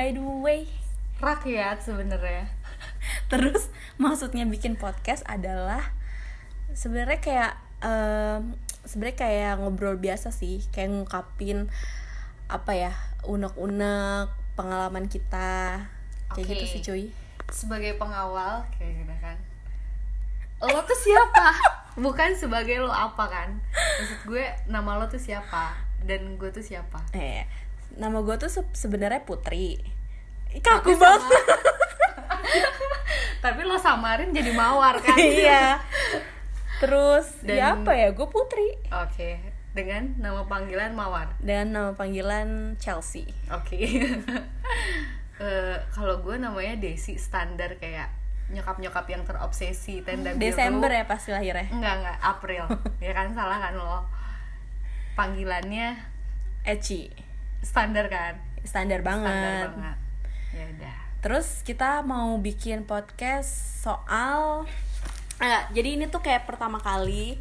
by the way. Rakyat sebenarnya. Terus maksudnya bikin podcast adalah sebenarnya kayak em, sebenarnya kayak ngobrol biasa sih. Kayak ngungkapin apa ya unek-unek pengalaman kita. Kayak Oke. gitu sih cuy. Sebagai pengawal kayak gitu kan. Lo tuh siapa? Bukan sebagai lo apa kan. Maksud gue nama lo tuh siapa? Dan gue tuh siapa? Eh nama gue tuh se- sebenarnya Putri. Kaku banget. Tapi lo samarin jadi mawar kan? Iya. Terus Dan- ya apa ya gue Putri. Oke. Dengan nama panggilan mawar? Dan nama panggilan Chelsea. Oke. Eh, kalau gue namanya Desi standar kayak nyokap nyokap yang terobsesi tenda biru. Desember ya pasti lahirnya? Enggak enggak. April. Ya kan salah kan lo? Panggilannya Eci standar kan standar banget standar banget ya udah Terus kita mau bikin podcast soal eh, jadi ini tuh kayak pertama kali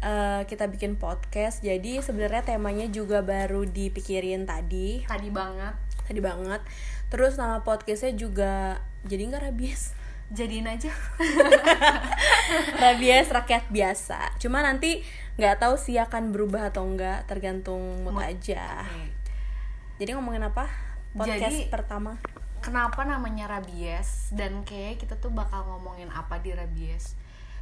eh, kita bikin podcast. Jadi sebenarnya temanya juga baru dipikirin tadi, tadi banget tadi banget. Terus nama podcastnya juga jadi nggak rabies. jadiin aja rabies rakyat biasa. Cuma nanti nggak tahu sih akan berubah atau enggak, tergantung mood Mood. aja. Oke. Jadi ngomongin apa? Podcast Jadi- pertama. kenapa namanya rabies dan kayak kita tuh bakal ngomongin apa di rabies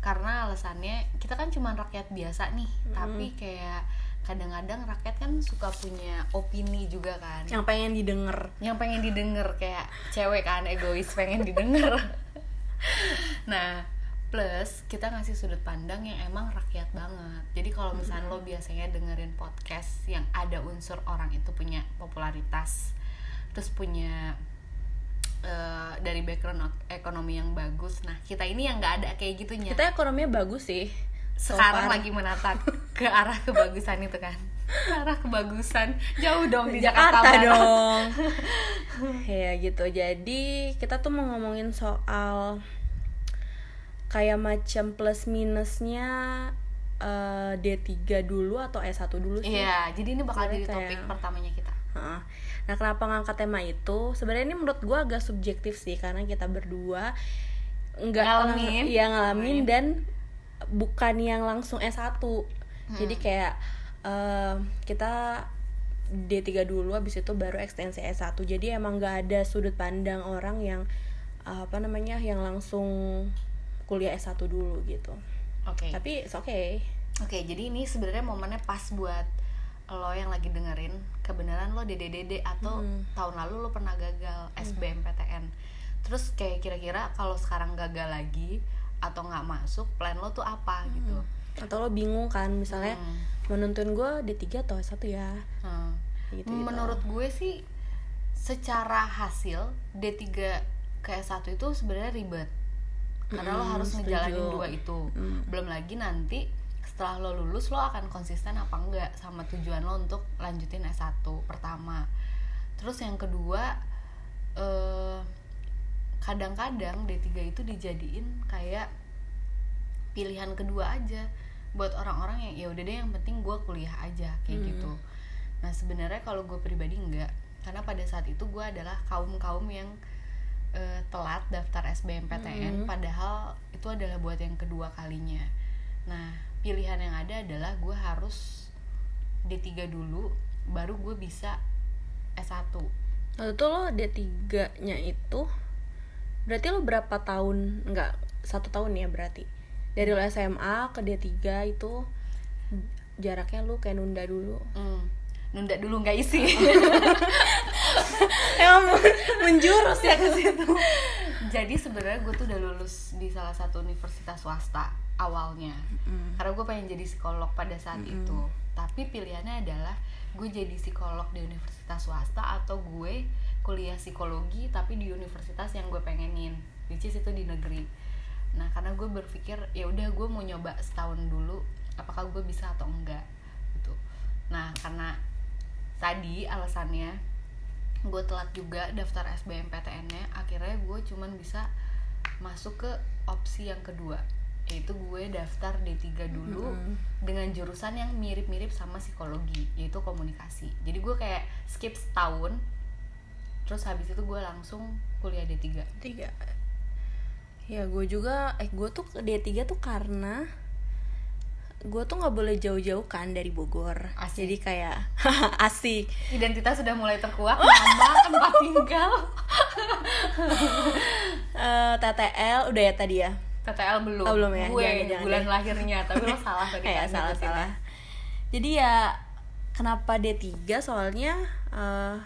karena alasannya kita kan cuma rakyat biasa nih tapi kayak kadang-kadang rakyat kan suka punya opini juga kan Yang pengen didengar. yang pengen didengar kayak cewek kan egois pengen didengar nah plus kita ngasih sudut pandang yang emang rakyat banget jadi kalau misalnya lo biasanya dengerin podcast yang ada unsur orang itu punya popularitas terus punya eh, dari background ek- ekonomi yang bagus nah kita ini yang nggak ada kayak gitunya Kita ekonominya bagus sih. so sekarang far. lagi menata ke arah kebagusan itu kan ke arah kebagusan jauh dong di, Jakarta, Barat. dong ya gitu jadi kita tuh mau ngomongin soal kayak macam plus minusnya eh, D3 dulu atau S1 dulu sih Iya, jadi ini bakal Sebenarnya jadi topik kayak- pertamanya kita. Heeh. Nah, kenapa ngangkat tema itu? Sebenarnya ini menurut gua agak subjektif sih karena kita berdua nggak Ngalamin. Iya, ngalamin Ngalamin. dan bukan yang langsung S1. Jadi kayak eh, kita D3 dulu habis itu baru ekstensi S1. Jadi emang nggak ada sudut pandang orang yang apa namanya yang langsung kuliah S1 dulu gitu. Oke. Tapi it's okay. Oke, jadi ini sebenarnya momennya pas buat lo yang lagi dengerin kebenaran lo DDDD atau Hmm. tahun lalu lo pernah gagal SBMPTN. Terus kayak kira-kira kalau sekarang gagal lagi atau nggak masuk, plan lo tuh apa gitu. Atau lo bingung kan misalnya Hmm. menentuin gue D3 atau S1 ya. Hmm. Gitu, Menurut gue sih secara hasil D3 ke S1 itu sebenarnya ribet. Karena lo Mm-mm, harus setuju. ngejalanin dua itu. Mm. Belum lagi nanti setelah lo lulus lo akan konsisten apa enggak sama tujuan lo untuk lanjutin S1 pertama. Terus yang kedua eh kadang-kadang D3 itu dijadiin kayak pilihan kedua aja buat orang-orang yang ya udah deh yang penting gue kuliah aja kayak Hmm. gitu. Nah sebenarnya kalau gue pribadi enggak, karena pada saat itu gue adalah kaum kaum yang eh, telat daftar SBMPTN, Hmm. padahal itu adalah buat yang kedua kalinya. Nah pilihan yang ada adalah gue harus D3 dulu, baru gue bisa S1 Lalu tuh lo D3 nya itu Berarti lo berapa tahun? Enggak, satu tahun ya berarti? Dari lo SMA ke D3 itu Jaraknya lo kayak nunda dulu. Hmm, nunda dulu nggak isi. Emang menjurus ya ke situ Jadi sebenarnya gue tuh udah lulus di salah satu universitas swasta awalnya. Karena gue pengen jadi psikolog pada saat itu. Tapi pilihannya adalah gue jadi psikolog di universitas swasta atau gue kuliah psikologi tapi di universitas yang gue pengenin, which is itu di negeri. Nah karena gue berpikir ya udah gue mau nyoba setahun dulu, apakah gue bisa atau enggak gitu. Nah karena tadi alasannya gue telat juga daftar SBMPTN-nya akhirnya gue cuman bisa masuk ke opsi yang kedua yaitu gue daftar D3 dulu Mm-mm. dengan jurusan yang mirip-mirip sama psikologi yaitu komunikasi. Jadi gue kayak skip setahun terus habis itu gue langsung kuliah D3 tiga. Ya gue juga eh gue tuh D3 tuh karena gue tuh nggak boleh jauh-jauh kan dari Bogor. Asik. jadi kayak asik. Identitas sudah mulai terkuak nama tempat tinggal. Eh, TTL udah ya tadi ya? TTL belum. Oh, belum ya? gue Jangan, jangan bulan deh. lahirnya tapi lo salah tadi kan, salah nyebutinnya. salah. Jadi ya kenapa D3 soalnya eh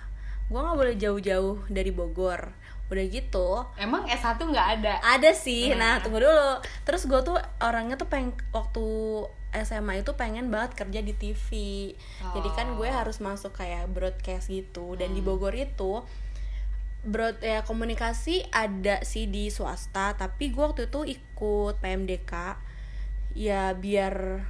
gue nggak boleh jauh-jauh dari Bogor. Udah gitu. Emang S1 nggak ada? Ada sih. Nah Nah. tunggu dulu. Terus gue tuh orangnya tuh pengen waktu SMA itu pengen banget kerja di TV jadi kan gue Oh. harus masuk kayak broadcast gitu dan di Hmm. Bogor itu broad ya komunikasi ada sih di swasta tapi gue waktu itu ikut PMDK ya biar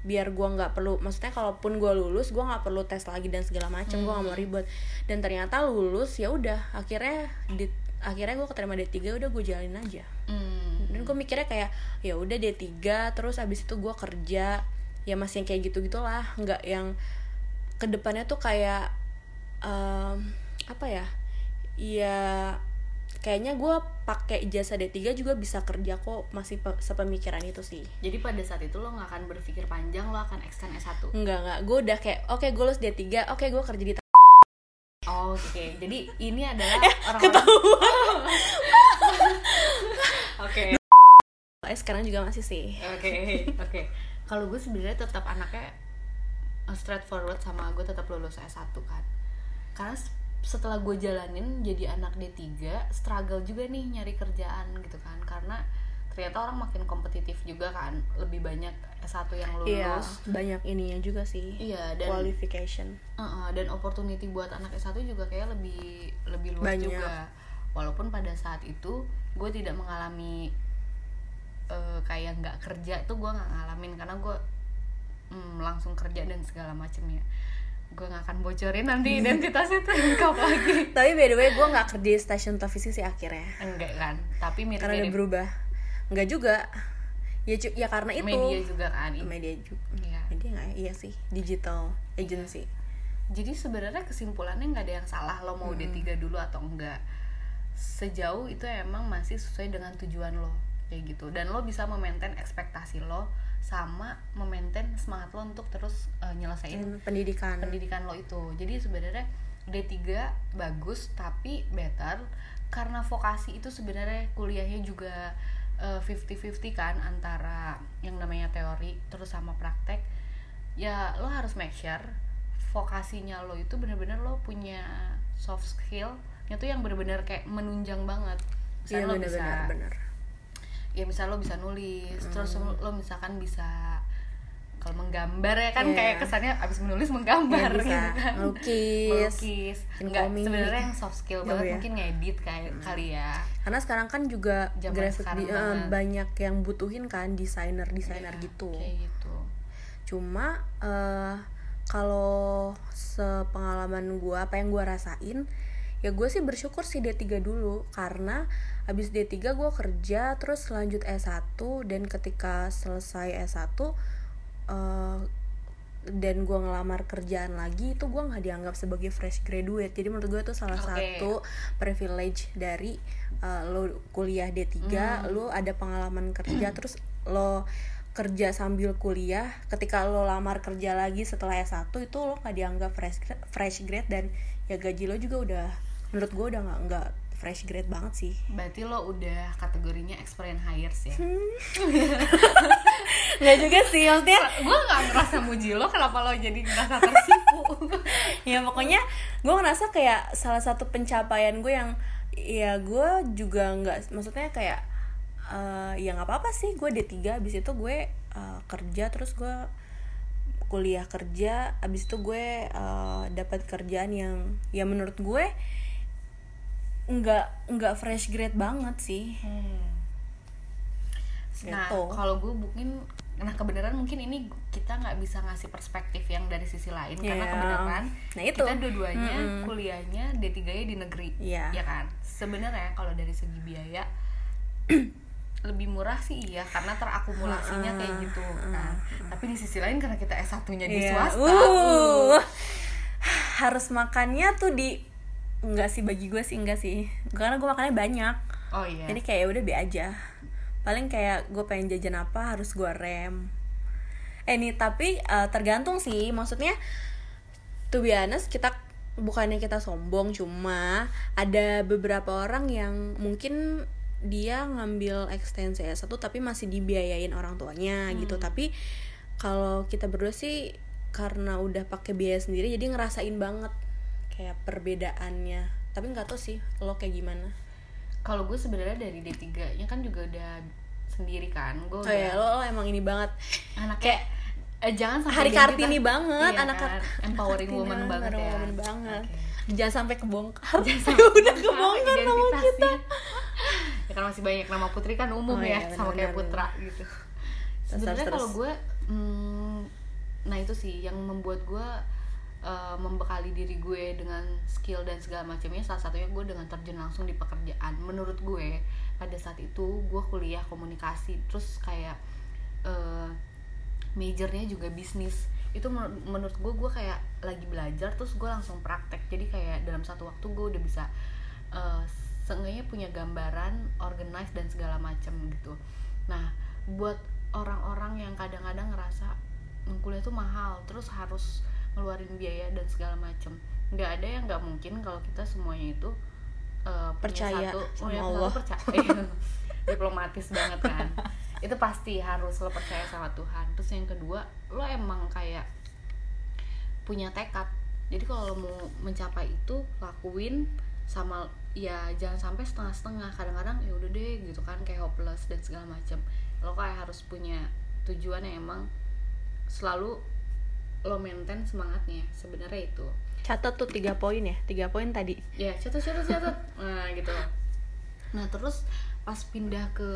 biar gue nggak perlu maksudnya kalaupun gue lulus gue nggak perlu tes lagi dan segala macam gue nggak mau Hmm. ribet dan ternyata lulus ya udah akhirnya di akhirnya gue keterima D3 udah gue jalanin aja Hmm. Gue mikirnya kayak ya udah D3 terus abis itu gue kerja. Ya masih yang kayak gitu gitulah nggak yang ke depannya tuh kayak em, apa ya? Ya kayaknya gue pakai jasa D3 juga bisa kerja kok masih pe- sepemikiran itu sih. Jadi pada saat itu lo nggak akan berpikir panjang lo akan extend S1 Enggak, enggak. Gue udah kayak, oke gue lulus D3, oke gue kerja di Oh, oke. Jadi ini adalah Eh, orang-orang oke eh, sekarang juga masih sih. oke oke kalau gue sebenarnya tetap anaknya uh, straightforward sama gue tetap lulus S1 kan karena setelah gue jalanin jadi anak D3 struggle juga nih nyari kerjaan gitu kan karena ternyata orang makin kompetitif juga kan lebih banyak S1 yang Iya, lulus banyak ininya juga sih. iya dan Qualification. Uh-uh, dan opportunity buat anak S1 juga kayak lebih lebih luas Banyak. juga. Walaupun pada saat itu gue tidak mengalami uh, kayak nggak kerja tuh gue nggak ngalamin karena gue mm, langsung kerja dan segala macem ya. Gue nggak akan bocorin nanti identitasnya tuh lengkap lagi. Tapi by the way, gue nggak kerja di stasiun televisi sih akhirnya. Enggak kan, tapi Karena udah berubah. Enggak juga. Ya, cu- ya karena itu. media juga kan. Media juga. Iya. Media nggak ya? Iya sih. Digital agency. Jadi sebenarnya kesimpulannya nggak ada yang salah lo mau D3 dulu atau enggak. Sejauh itu emang masih sesuai dengan tujuan lo kayak gitu. Dan lo bisa memaintain ekspektasi lo sama memaintain semangat lo untuk terus uh, nyelesain Dan pendidikan. pendidikan lo itu. Jadi sebenarnya D3 bagus tapi better karena vokasi itu sebenarnya kuliahnya juga eh, 50-50 kan antara yang namanya teori terus sama praktek. Ya lo harus make sure vokasinya lo itu bener-bener lo punya soft skill itu yang bener-bener kayak menunjang banget. Iya Misalnya lo bisa benar-benar benar. Ya misal lo bisa nulis terus lo, misalkan bisa kalau menggambar ya kan Iya. kayak kesannya abis menulis menggambar Iya, bisa. gitu kan Melukis, melukis komik. sebenarnya yang soft skill Oh, banget iya. mungkin ngedit kayak kali ya Karena sekarang kan juga Zaman graphic sekarang di- banget. banyak yang butuhin kan desainer desainer Iya, gitu. kayak gitu cuma eh kalau sepengalaman gue apa yang gue rasain ya gue sih bersyukur sih D3 dulu karena habis D3 gue kerja terus lanjut S1 dan ketika selesai S1 eh, dan gue ngelamar kerjaan lagi itu gue nggak dianggap sebagai fresh graduate jadi menurut gue itu salah Oke. satu privilege dari eh, lo kuliah D3 Hmm. lo ada pengalaman kerja terus lo kerja sambil kuliah ketika lo lamar kerja lagi setelah S1 itu lo nggak dianggap fresh fresh grade dan ya gaji lo juga udah menurut gue udah nggak nggak fresh grade banget sih. Berarti lo udah kategorinya experience hires ya? Nggak juga sih maksudnya gue nggak ngerasa muji lo kenapa lo jadi ngerasa tersipu? Ya pokoknya gue ngerasa kayak salah satu pencapaian gue yang ya gue juga nggak maksudnya kayak eh, ya nggak apa-apa sih gue D3 abis itu gue eh, kerja terus gue kuliah kerja abis itu gue eh, dapat kerjaan yang ya menurut gue nggak nggak fresh grade banget sih Nah, Gitu. kalau gue mungkin nah kebenaran mungkin ini kita nggak bisa ngasih perspektif yang dari sisi lain karena Iya. kebenaran Nah, itu. kita dua-duanya Mm-mm. kuliahnya D3-nya di negeri. Iya. Ya kan? Sebenarnya kalau dari segi biaya lebih murah sih iya karena terakumulasinya kayak gitu kan. Tapi di sisi lain karena kita S1-nya di Iya. swasta. Uh, harus makannya tuh di enggak sih bagi gue sih enggak sih. Karena gue makannya banyak. Oh iya. Jadi kayak ya udah be aja. Paling kayak gue pengen jajan apa harus gue rem. Eh nih tapi uh, tergantung sih. Maksudnya to be honest kita bukannya kita sombong cuma ada beberapa orang yang mungkin dia ngambil ekstensi S1 tapi masih dibiayain orang tuanya gitu. Hmm. tapi kalau kita berdua sih karena udah pakai biaya sendiri jadi ngerasain banget kayak perbedaannya. Tapi nggak tahu sih lo kayak gimana? Kalau gue sebenarnya dari D3 nya kan juga udah sendiri kan gue oh udah ya lo, lo emang ini banget. Anak kayak eh, jangan sampai hari kartini banget Iya anak kan? Empowering woman banget ya. woman banget. Oke. jangan sampai kebongkar. Jangan udah sampai kebongkar nama kita. Ya kan masih banyak nama putri kan umum Oh, ya iya, sama kayak putra gitu. Sebenarnya kalau gue hmm, nah itu sih yang membuat gue uh, membekali diri gue dengan skill dan segala macamnya salah satunya gue dengan terjun langsung di pekerjaan. Menurut gue pada saat itu gue kuliah komunikasi terus kayak uh, majornya juga bisnis. Itu menur- menurut gue gue kayak lagi belajar terus gue langsung praktek. Jadi kayak dalam satu waktu gue udah bisa uh, seenggaknya punya gambaran organize dan segala macam gitu. Nah buat orang-orang yang kadang-kadang ngerasa "Hmm, kuliah tuh mahal terus harus ngeluarin biaya dan segala macam nggak ada yang nggak mungkin kalau kita semuanya itu uh, punya Percaya satu, sama punya satu Allah. percaya diplomatis banget kan. Itu pasti harus lo percaya sama Tuhan. Terus yang kedua lo emang kayak punya tekad. Jadi kalau lo mau mencapai itu lakuin sama ya jangan sampai setengah-setengah. Kadang-kadang ya udah deh gitu kan kayak hopeless dan segala macam lo kayak harus punya tujuan yang emang selalu lo maintain semangatnya sebenarnya itu. Catat tuh tiga poin ya tiga poin tadi. Ya catat catat catat. Nah gitu. Nah terus pas pindah ke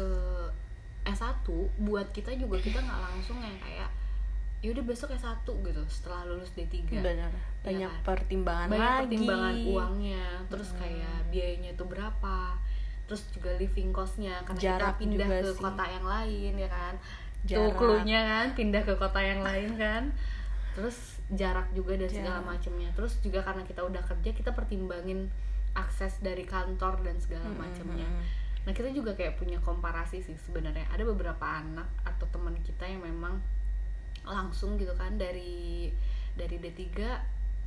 S1 buat kita juga kita nggak langsung yang kayak ya udah besok S1 gitu. Setelah lulus D3 benar. Banyak kan? pertimbangan banyak lagi. pertimbangan uangnya. Terus kayak biayanya itu berapa? Terus juga living costnya karena Jarak kita pindah ke sih. kota yang lain ya kan? Tuh Jarak. clue-nya kan pindah ke kota yang lain kan terus jarak juga dan segala Jarak. macamnya. Terus juga karena kita udah kerja kita pertimbangin akses dari kantor dan segala macamnya. Nah kita juga kayak punya komparasi sih sebenarnya. Ada beberapa anak atau teman kita yang memang langsung gitu kan dari dari D3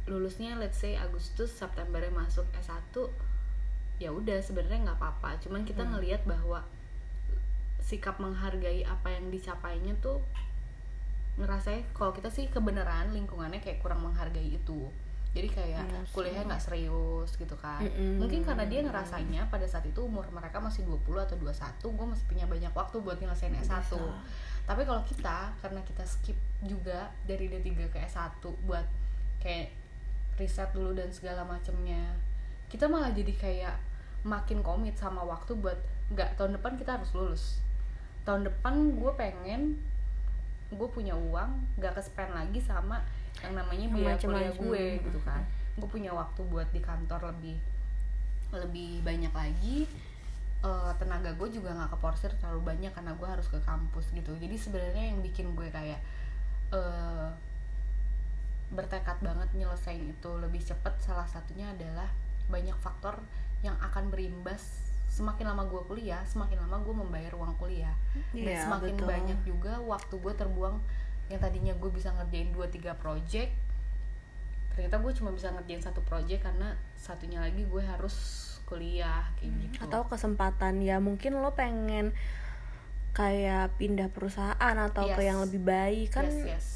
lulusnya let's say Agustus Septembernya masuk S1 ya udah sebenarnya nggak apa-apa. Cuman kita Hmm. ngelihat bahwa sikap menghargai apa yang dicapainya tuh ngerasanya kalau kita sih kebenaran lingkungannya kayak kurang menghargai itu jadi kayak Iya sih. kuliahnya nggak serius gitu kan Mm-mm. mungkin karena dia ngerasanya pada saat itu umur mereka masih 20 atau 21 gue masih punya banyak waktu buat nyelesain S1 Bisa. tapi kalau kita karena kita skip juga dari D3 ke S1 buat kayak riset dulu dan segala macemnya kita malah jadi kayak makin komit sama waktu buat nggak tahun depan kita harus lulus tahun depan gue pengen gue punya uang nggak ke spend lagi sama yang namanya biaya macem-macem. kuliah gue gitu kan. Gue punya waktu buat di kantor lebih lebih banyak lagi. Eh, tenaga gue juga nggak keporsir terlalu banyak karena gue harus ke kampus gitu. Jadi sebenarnya yang bikin gue kayak eh bertekad banget nyelesain itu lebih cepet salah satunya adalah banyak faktor yang akan berimbas semakin lama gue kuliah semakin lama gue membayar uang kuliah. Dan Iya, semakin betul. banyak juga waktu gue terbuang yang tadinya gue bisa ngerjain 2-3 project ternyata gue cuma bisa ngerjain satu project karena satunya lagi gue harus kuliah kayak gitu. Atau kesempatan ya mungkin lo pengen kayak pindah perusahaan atau ke Yes. yang lebih baik. Kan yes yes.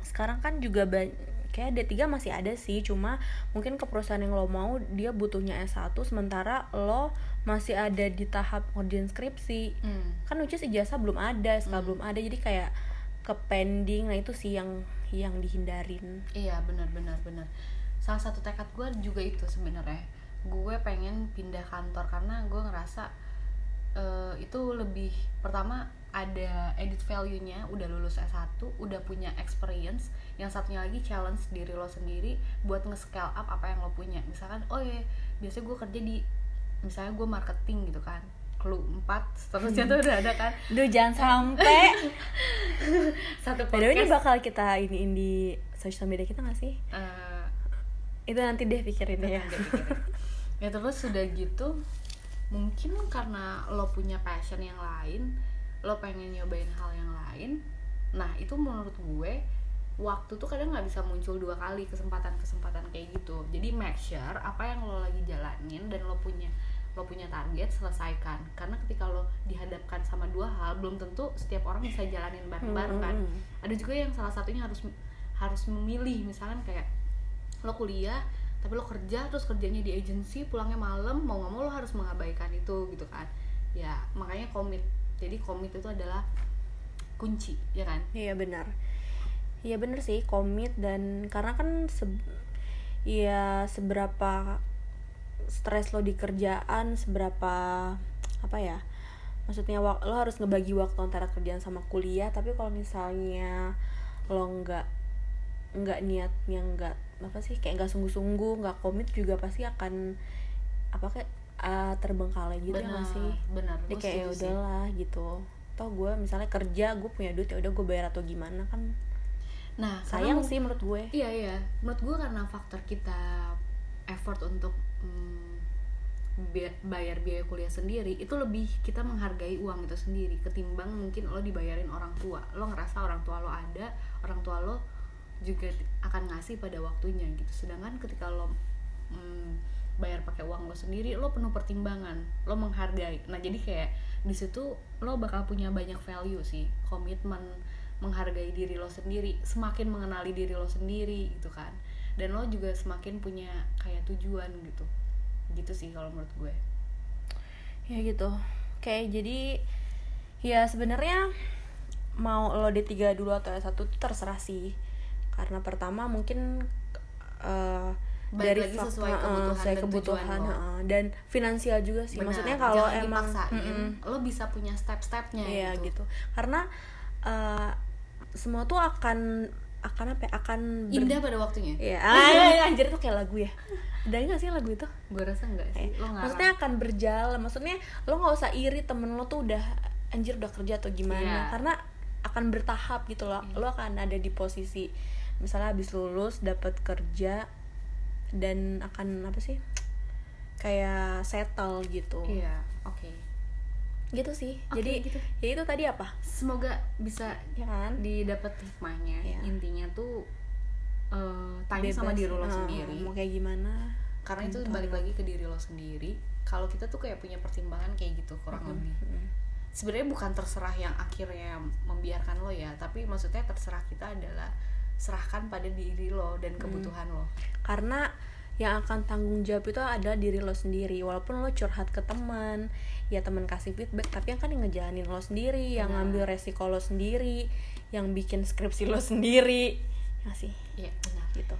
sekarang kan juga ban- kayak D3 masih ada sih cuma mungkin ke perusahaan yang lo mau dia butuhnya S1 sementara lo masih ada di tahap ngerjain skripsi Hmm. kan which is ijazah belum ada SK Hmm. belum ada jadi kayak ke pending nah itu sih yang yang dihindarin Iya benar benar benar. Salah satu tekad gue juga itu sebenarnya. Gue pengen pindah kantor karena gue ngerasa eh, itu lebih pertama ada edit value-nya, udah lulus S1, udah punya experience. Yang satunya lagi challenge diri lo sendiri buat nge-scale up apa yang lo punya. Misalkan, oh ya, biasanya gue kerja di misalnya gue marketing gitu kan. Clue 4, seterusnya tuh udah ada kan. Duh jangan sampai Satu the way, ini podcast. bakal kita iniin di sosial media kita gak sih? eh, Itu nanti deh pikirin ya Nanti pikirin. ya terus sudah gitu mungkin karena lo punya passion yang lain lo pengen nyobain hal yang lain nah itu menurut gue waktu tuh kadang nggak bisa muncul dua kali kesempatan-kesempatan kayak gitu jadi make sure apa yang lo lagi jalanin dan lo punya lo punya target selesaikan. Karena ketika lo dihadapkan sama dua hal belum tentu setiap orang bisa jalanin bareng-bareng kan? Ada juga yang salah satunya harus harus memilih. Misalkan kayak lo kuliah tapi lo kerja terus kerjanya di agency pulangnya malam mau nggak mau lo harus mengabaikan itu gitu kan? Ya makanya komit. Jadi komit itu adalah kunci ya kan? Iya benar. Iya benar sih komit. Dan karena kan se ya seberapa stres lo di kerjaan, seberapa apa ya? Maksudnya lo harus ngebagi waktu antara kerjaan sama kuliah, tapi kalau misalnya lo nggak nggak niatnya nggak apa sih kayak nggak sungguh-sungguh nggak komit juga pasti akan apa kayak ah, terbengkalai gitu ya benar nggak sih? Benar Gue kayak ya udahlah gitu. Toh gue misalnya kerja gue punya duit ya udah gue bayar atau gimana kan nah sayang karena sih menurut gue. Iya iya, menurut gue karena faktor kita effort untuk mm, bi- bayar biaya kuliah sendiri itu lebih kita menghargai uang itu sendiri ketimbang mungkin lo dibayarin orang tua. Lo ngerasa orang tua lo ada, orang tua lo juga akan ngasih pada waktunya gitu. Sedangkan ketika lo mm, bayar pakai uang lo sendiri, lo penuh pertimbangan, lo menghargai. Nah jadi kayak di situ lo bakal punya banyak value sih, komitmen menghargai diri lo sendiri semakin mengenali diri lo sendiri gitu kan dan lo juga semakin punya kayak tujuan gitu. Gitu sih kalau menurut gue. Ya gitu. Kayak jadi ya sebenarnya mau lo D3 dulu atau S1 itu terserah sih. Karena pertama mungkin eh, Balik dari lagi faktor, sesuai kebutuhan sesuai dan kebutuhan eh, dan finansial juga sih. Benar, maksudnya kalau emang dipaksain, Mm-mm. lo bisa punya step-stepnya Iya gitu. gitu. Karena eh, semua tuh akan akan apa? ya, Akan ber- indah pada waktunya Iya. Ah, anjir itu kayak lagu ya. Ada nggak sih lagu itu? gue rasa enggak sih lo ngarang Maksudnya akan berjalan. Maksudnya lo nggak usah iri temen lo tuh udah anjir udah kerja atau gimana. Iya. Karena akan bertahap gitu loh. Lo akan ada di posisi misalnya habis lulus dapat kerja dan akan apa sih? Kayak settle gitu. iya oke Gitu sih. Oke, Jadi gitu. ya itu tadi apa? semoga bisa Ya kan? didapat hikmahnya Iya. intinya tuh eh, tanya sama Bebas, diri lo eh, sendiri mau kayak gimana karena itu balik lagi ke diri lo sendiri kalau kita tuh kayak punya pertimbangan kayak gitu kurang lebih Mm. sebenarnya bukan terserah yang akhirnya membiarkan lo ya tapi maksudnya terserah kita adalah serahkan pada diri lo dan kebutuhan lo karena yang akan tanggung jawab itu adalah diri lo sendiri. Walaupun lo curhat ke teman ya teman kasih feedback tapi yang kan yang ngejalanin lo sendiri yang Benar. ngambil resiko lo sendiri yang bikin skripsi lo sendiri. Ya sih? Iya benar. Gitu.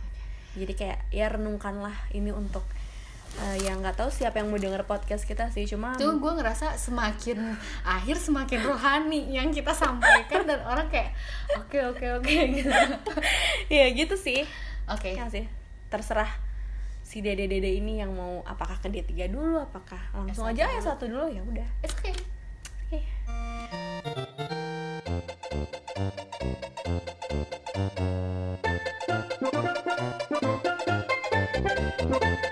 Jadi kayak ya renungkanlah ini untuk eh, yang nggak tahu siapa yang mau denger podcast kita sih cuma Tuh gue ngerasa semakin akhir semakin rohani yang kita sampaikan dan orang kayak oke oke oke gitu. ya gitu sih. Oke. ya sih? Terserah si dede dede ini yang mau apakah ke D3 dulu apakah langsung S1 aja ya satu dulu ya udah It's okay. Oke. Thank